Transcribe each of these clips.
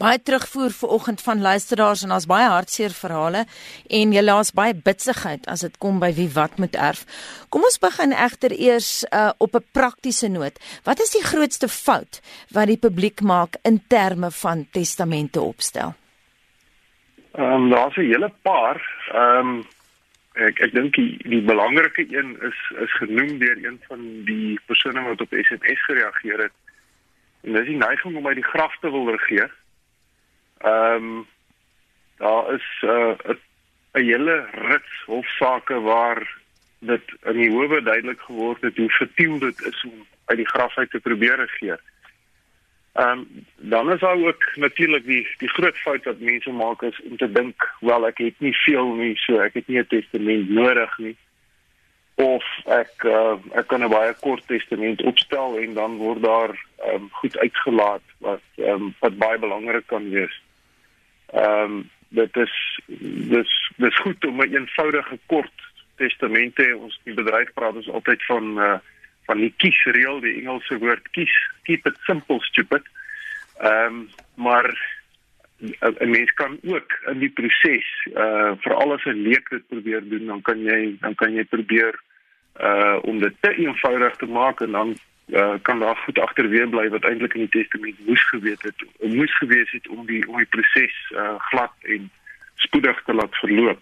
baie terugvoer vanoggend van luisteraars en daar's baie hartseer verhale en jy laat baie bitsigheid as dit kom by wie wat moet erf. Kom ons begin egter eers uh, op 'n praktiese noot. Wat is die grootste fout wat die publiek maak in terme van testamente opstel? Ehm um, daar's 'n hele paar. Ehm um, ek ek dink die, die belangrike een is is genoem deur een van die persone wat op SMS gereageer het. En dis die neiging om by die graf te wil regeer. Ehm um, daar is 'n uh, 'n hele rits hofsaake waar dit in die howe duidelik geword het hoe vertiel dit is om uit die graf uit te probeer regeer. Ehm um, dan is daar ook natuurlik die die groot fout wat mense maak is om te dink, wel ek het nie veel nie, so ek het nie 'n testament nodig nie of ek uh, ek kan 'n baie kort testament opstel en dan word daar um, goed uitgelaat wat um, wat baie belangrik kan wees. Ehm um, dit is dis dis goed om 'n eenvoudige kort testament te ons die bedryf praat ons altyd van uh, van die kiesreël die Engelse woord kies keep it simple stupid. Ehm um, maar 'n mens kan ook in die proses uh vir alles 'n leek dit probeer doen dan kan jy dan kan jy probeer uh om dit te eenvoudig te maak en dan uh, kan daar goed agterweer bly wat eintlik in die testament moes geweet het moes gewees het om die om die proses uh, glad en spoedig te laat verloop.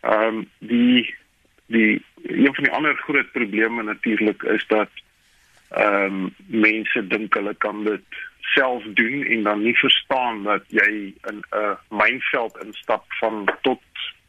Ehm um, die die een van die ander groot probleme natuurlik is dat ehm um, mense dink hulle kan dit self doen en dan nie verstaan dat jy in 'n uh, mynveld instap van tot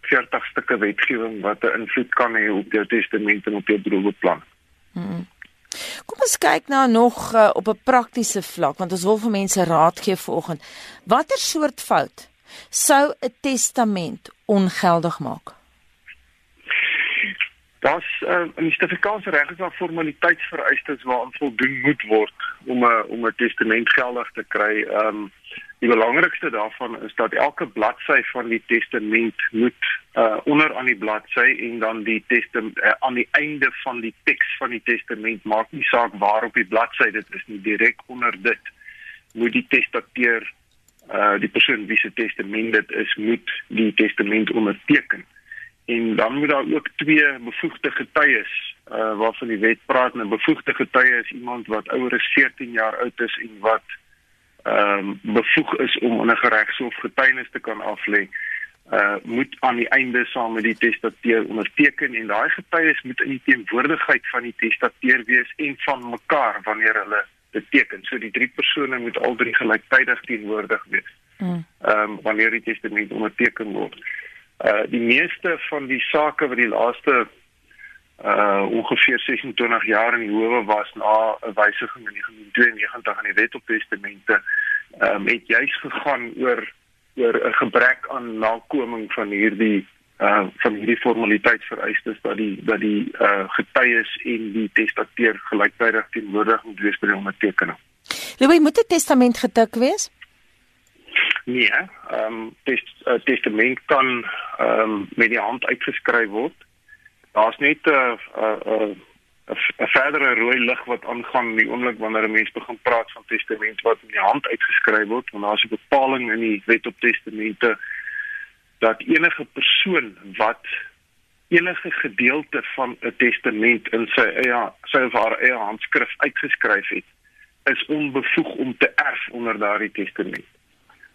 40 stukke wetgewing wat 'n invloed kan hê op jou testament en op jou droeweplan. Hmm. Kom ons kyk nou nog uh, op 'n praktiese vlak want ons wil vir mense raad gee vanoggend. Watter soort fout sou 'n testament ongeldig maak? Das uh, in die Suid-Afrikaanse reg is daar formaliteitsvereistes waaraan voldoen moet word om 'n om 'n testament geldig te kry. Ehm um, Die belangrikste daarvan is dat elke bladsy van die testament moet uh onder aan die bladsy en dan die testament uh, aan die einde van die teks van die testament maak nie saak waar op die bladsy dit is nie direk onder dit moet die testateur uh die persoon wie se testament dit is moet die testament onderteken. En dan moet daar ook twee bevoegde getuies uh waarvan die wet praat 'n bevoegde getuie is iemand wat ouer as 14 jaar oud is en wat ehm um, bevoeg is om in 'n geregshof getuienis te kan aflê, uh moet aan die einde saam met die testateur onderteken en daai getuies moet in die teenwoordigheid van die testateur wees en van mekaar wanneer hulle dit teken. So die drie persone moet al drie gelyktydig teenwoordig wees. Mm. Ehm um, wanneer die testament onderteken word. Uh die meeste van die sake wat die laaste uh ongeveer 26 jaar in die howe was na 'n wysiging in 1992 aan die wet op testamente ehm um, het juis gegaan oor oor 'n gebrek aan nakoming van hierdie uh van hierdie formaliteitsvereistes dat die dat die uh getuies en die testateur gelyktydig teenwoordig moet wees by die ondertekening. Louis moet 'n testament getik wees? Nee, ehm um, test, uh, testament kan ehm um, met die hand uitgeskryf word daar's net 'n 'n 'n verdere rooi lig wat aangaan in die oomblik wanneer 'n mens begin praat van testament wat in die hand uitgeskryf word want daar's 'n bepaling in die wet op testamente dat enige persoon wat enige gedeelte van 'n testament in sy eie sy of haar eie handskrif uitgeskryf het is onbevoeg om te erf onder daardie testament.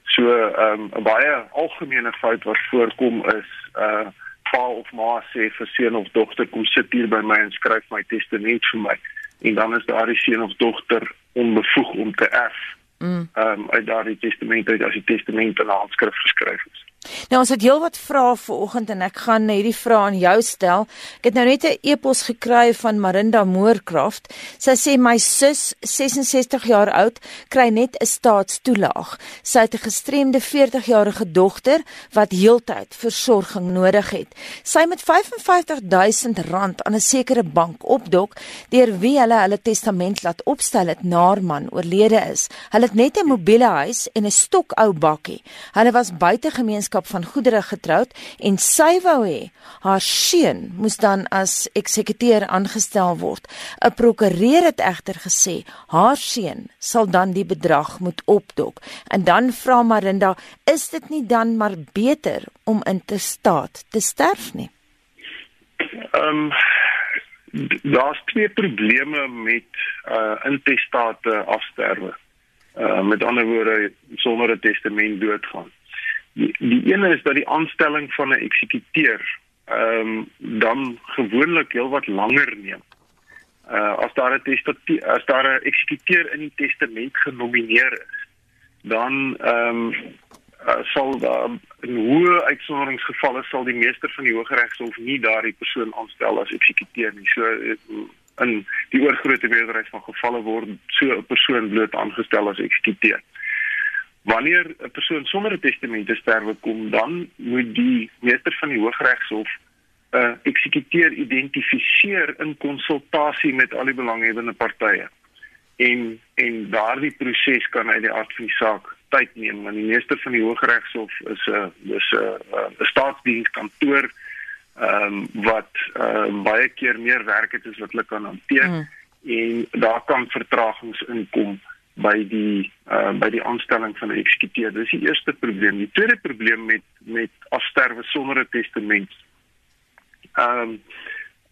So ehm, 'n um, baie algemene fout wat voorkom is uh pa of ma sê vir seun of dogter kom sit hier by my en skryf my testament vir my en dan is daardie seun of dogter onbevoeg om te erf. Mm. Ehm um, uit daardie testament uit as die testament in handskrif geskryf is. Nou ons het heelwat vrae vanoggend en ek gaan hierdie vrae aan jou stel. Ek het nou net 'n e-pos gekry van Marinda Moorcraft. Sy sê my sus, 66 jaar oud, kry net 'n staatstoelaag. Sy het 'n gestremde 40-jarige dogter wat heeltyd versorging nodig het. Sy moet R55000 aan 'n sekere bank opdok deur wie hulle hulle testament laat opstel het na haar man oorlede is. Hulle het net 'n mobiele huis en 'n stokou bakkie. Hulle was buite gemeenskap gemeenskap van goedere getroud en sy wou hê haar seun moes dan as eksekuteur aangestel word. 'n Prokureur het egter gesê haar seun sal dan die bedrag moet opdok. En dan vra Marinda, is dit nie dan maar beter om in te staat te sterf nie? Ehm um, daar's twee probleme met uh intestate afsterwe. Uh met ander woorde sonder 'n testament doodgaan. Die, die ene is dat die aanstelling van 'n eksekuteur ehm um, dan gewoonlik heelwat langer neem. Uh as daar 'n testament as daar 'n eksekuteur in die testament genomineer is, dan ehm um, uh, sal daar in hoë uitsonderingsgevalle sal die meester van die Hooggeregshof nie daardie persoon aanstel as eksekuteur nie. So in die oorgrootste meerderheid van gevalle word so 'n persoon bloot aangestel as eksekuteur. Wanneer 'n persoon sonder 'n testament te sterwe kom, dan moet die meester van die Hooggeregshof 'n uh, eksekuteur identifiseer in konsultasie met al die belanghebbende partye. En en daardie proses kan uit die aard van die saak tyd neem want die meeste van die Hooggeregshof is 'n uh, is 'n uh, 'n staatsdienskantoor ehm um, wat uh, baie keer meer werk het as wat hulle kan hanteer mm. en daar kan vertragings inkom by die uh, by die aanstelling van 'n eksekuteur. Dis die eerste probleem. Die tweede probleem met met afsterwe sonder 'n testament. Ehm um,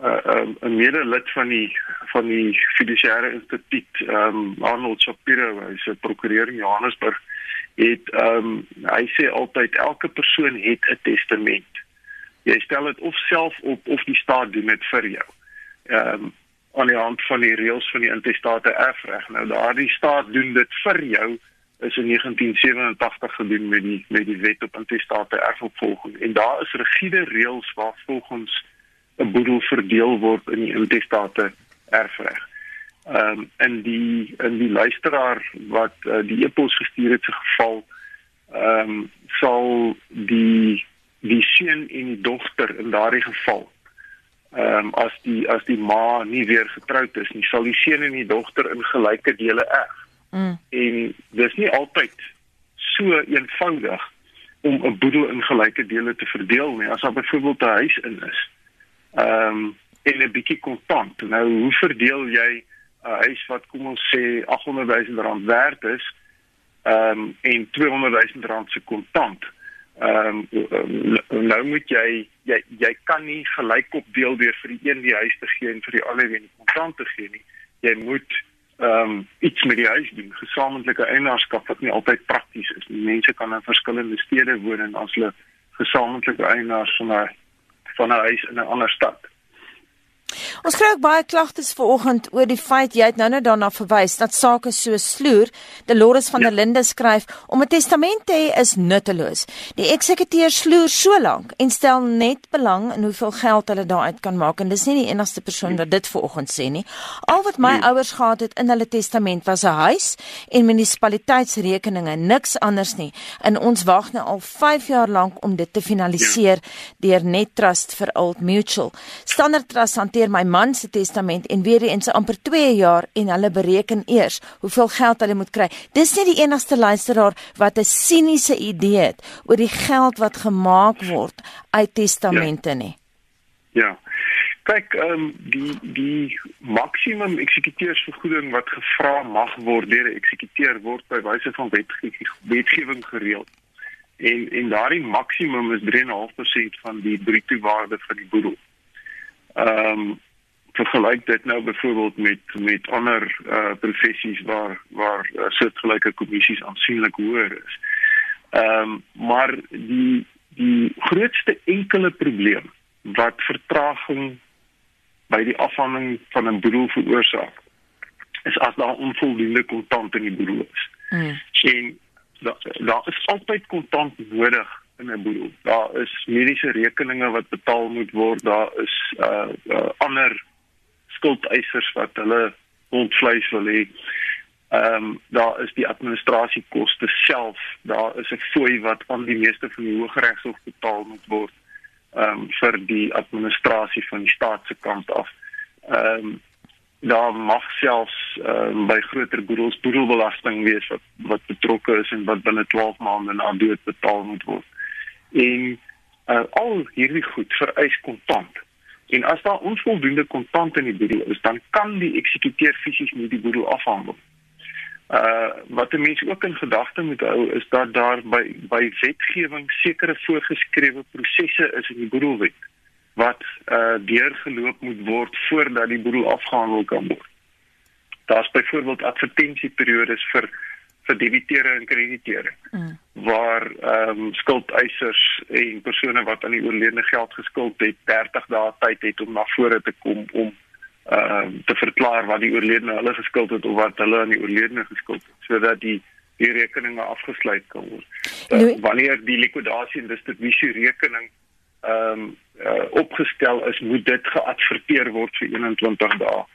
uh, um, 'n mede lid van die van die fiduciêre instituut ehm um, Arnold Shapiro, hy's 'n prokureur in Johannesburg het ehm um, hy sê altyd elke persoon het 'n testament. Jy stel dit of self op of die staat doen dit vir jou. Ehm um, aan die hand van die reëls van die intestate erfreg. Nou daardie staat doen dit vir jou is in 1987 gedoen met die met die wet op intestate erfopvolging en daar is rigiede reëls waar volgens 'n boedel verdeel word in die intestate erfreg ehm um, in die in die luisteraar wat uh, die e-pos gestuur het se geval ehm um, sal die die seun en die dogter in daardie geval ehm um, as die as die ma nie weer getroud is nie sal die seun en die dogter in gelyke dele erf. Mm. En dis nie altyd so eenvoudig om 'n boedel in gelyke dele te verdeel nie as daar byvoorbeeld 'n huis in is. Ehm um, en 'n bietjie kontant. Nou hoe verdeel jy 'n huis wat kom ons sê 800 000 rand werd is, ehm um, en 200 000 rand se kontant. Ehm um, nou moet jy jy jy kan nie gelyk opdeel deur vir die een die huis te gee en vir die ander die kontant te gee nie. Jy moet ehm um, iets met die huis doen, gesamentlike eienaarskap wat nie altyd prakties is nie. Mense kan in verskillende stede woon en as hulle gesamentlike eienaars van 'n van 'n huis in 'n ander stad. Ons kry ook baie klagtes vanoggend oor die feit jy het nou net daarna verwys dat sake so sloer. Dolores van ja. der Linde skryf om 'n testament te hê is nutteloos. Die eksekuteur sloer so lank en stel net belang in hoeveel geld hulle daaruit kan maak en dis nie die enigste persoon wat dit vanoggend sê nie. Al wat my nee. ouers gehad het in hulle testament was 'n huis en munisipaliteitsrekeninge, niks anders nie. En ons wag nou al 5 jaar lank om dit te finaliseer ja. deur Net Trust vir Old Mutual. Standard Trust hanteer my man se testament en weer eens amper 2 jaar en hulle bereken eers hoeveel geld hulle moet kry. Dis nie die enigste luisteraar wat 'n siniese idee het oor die geld wat gemaak word uit testamente ja. nie. Ja. Kyk, ehm um, die die maksimum eksekuteursvergoeding wat gevra mag word deur 'n eksekuteur word by wyse van wetgewing gereël. En en daardie maksimum is 3.5% van die bruto waarde van die boedel. Ehm um, vergelyk dit nou byvoorbeeld met met ander uh professies waar waar uh, soortgelyke kommissies aansienlik hoër is. Ehm um, maar die die grootste enkele probleem wat vertraging by die afhandeling van 'n boedel veroorsaak is as daar onvoldoende kontant in die boedel is. Mm. En daar daar is altyd kontant nodig in 'n boedel. Daar is mediese rekeninge wat betaal moet word, daar is uh, uh ander skuldeisers wat hulle ontvleis wil hê. Ehm um, daar is die administrasiekoste self, daar is 'n fooi wat aan die meeste van die Hooggeregshof betaal moet word ehm um, vir die administrasie van die staat se kant af. Ehm um, daar mag selfs ehm um, by groter boedels boedelbelasting wees wat wat betrokke is en wat binne 12 maande na dood betaal moet word. En uh, al hierdie goed vereis kontant. En as daar onvoldoende kontant in die boedel is, dan kan die eksekuteur fisies nie die boedel afhandel. Uh wat mense ook in gedagte moet hou is dat daar by by wetgewing sekere voorgeskrewe prosesse is in die boedelwet wat uh deurgeloop moet word voordat die boedel afgehandel kan word. Daar's byvoorbeeld advertensieperiodes vir vir debiteure en krediteure. Mm. Waar ehm um, skuldeisers en persone wat aan die oorledene geld geskuld het 30 dae tyd het om na vore te kom om ehm uh, te verklaar wat die oorledene hulle geskuld het of wat hulle aan die oorledene geskuld het sodat die die rekeninge afgesluit kan word. Uh, wanneer die likwidasie en distribusie rekening ehm um, uh, opgestel is, moet dit geadverteer word vir 21 dae.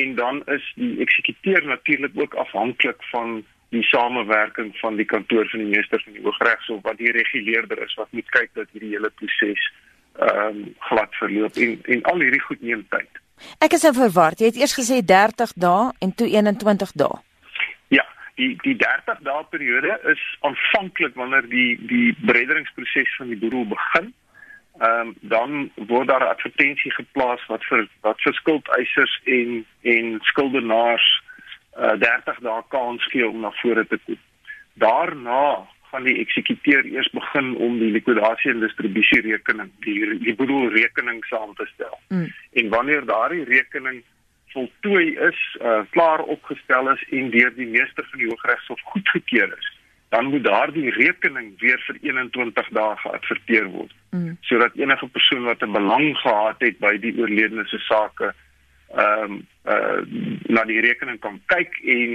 En dan is die eksekuteur natuurlik ook afhanklik van die samewerking van die kantoor van die meester van die Hooggeregshof wat die reguleerder is wat moet kyk dat hierdie hele proses ehm um, glad verloop en en al hierdie goed neem tyd. Ek is nou verward. Jy het eers gesê 30 dae en toe 21 dae. Ja, die die 30 dae periode is aanvanklik wanneer die die brederingsproses van die boedel begin. Ehm um, dan word daar 'n advertensie geplaas wat vir wat vir skuldeisers en en skuldenaars uh, eh, 30 dae kans gee om na vore te kom. Daarna gaan die eksekuteur eers begin om die likwidasie en distribusie rekening, die die boedel rekening saam te stel. Mm. En wanneer daardie rekening voltooi is, uh, klaar opgestel is en deur die meester van die Hooggeregshof goedgekeur is, dan moet daardie rekening weer vir 21 dae geadverteer word. Mm. Sodat enige persoon wat 'n belang gehad het by die oorledene se sake ehm um, uh na die rekening kan kyk en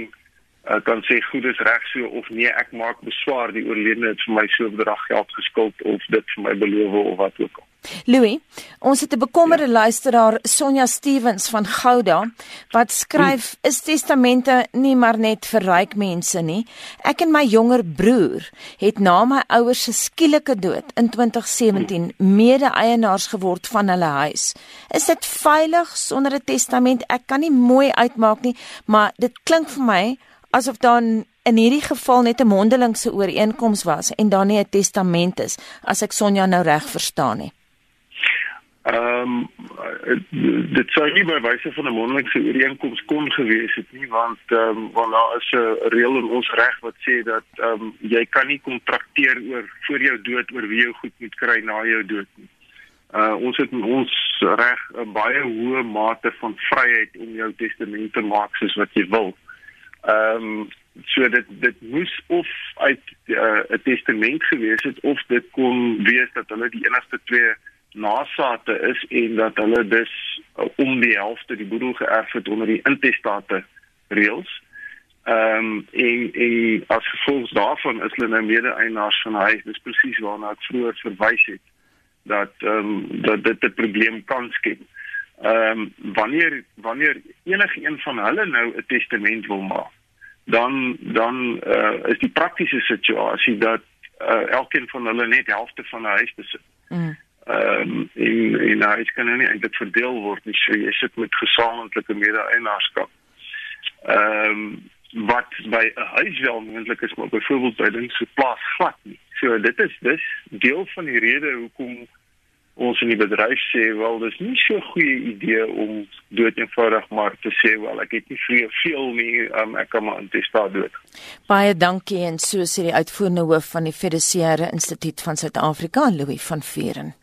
uh, kan sê goed is reg so of nee ek maak beswaar die oorledene het vir my so 'n bedrag geld geskuld of dit vir my beloof of wat ook al. Louis, ons het 'n bekommerde ja. luisteraar Sonja Stevens van Gouda wat skryf hm. is testamente nie maar net vir ryk mense nie. Ek en my jonger broer het na my ouers se skielike dood in 2017 hm. mede-eienaars geword van hulle huis. Is dit veilig sonder 'n testament? Ek kan nie mooi uitmaak nie, maar dit klink vir my asof dan in hierdie geval net 'n mondelingse ooreenkoms was en dan nie 'n testament is as ek Sonja nou reg verstaan nie. Ehm um, dit sou nie by wyse van 'n mondelingse ooreenkoms kon gewees het nie want ehm um, want daar is 'n reël in ons reg wat sê dat ehm um, jy kan nie kontrakteer oor voor jou dood oor wie jou goed moet kry na jou dood nie. Uh ons het in ons reg 'n baie hoë mate van vryheid om jou testament te maak soos wat jy wil. Ehm um, so dit dit moes of uit uh, 'n uh, testament gewees het of dit kon wees dat hulle die enigste twee nasate is en dat hulle dus uh, om die helfte die boedel geërf het onder die intestate reëls. Ehm um, en en as gevolg daarvan is hulle nou mede-eienaars van huis. Dis presies waarna ek vroeër verwys het dat ehm um, dat dit 'n probleem kan skep. Ehm um, wanneer wanneer enige een van hulle nou 'n testament wil maak, dan dan uh, is die praktiese situasie dat uh, elkeen van hulle net helfte van 'n huis besit. Mm ehm um, en en hy kan nou nie eintlik verdeel word nie. So jy sit met gesamentlike mede-eienaarskap. Ehm um, wat by 'n huis wel moontlik is, maar byvoorbeeld by dinge so plaas glad nie. So dit is dis deel van die rede hoekom ons in die bedryf sê wel dis nie so 'n goeie idee om dood eenvoudig maar te sê wel ek het nie veel veel nie um, ek kan maar intestaat dood. Baie dankie en so sê die uitvoerende hoof van die Fiduciêre Instituut van Suid-Afrika Louis van Vieren.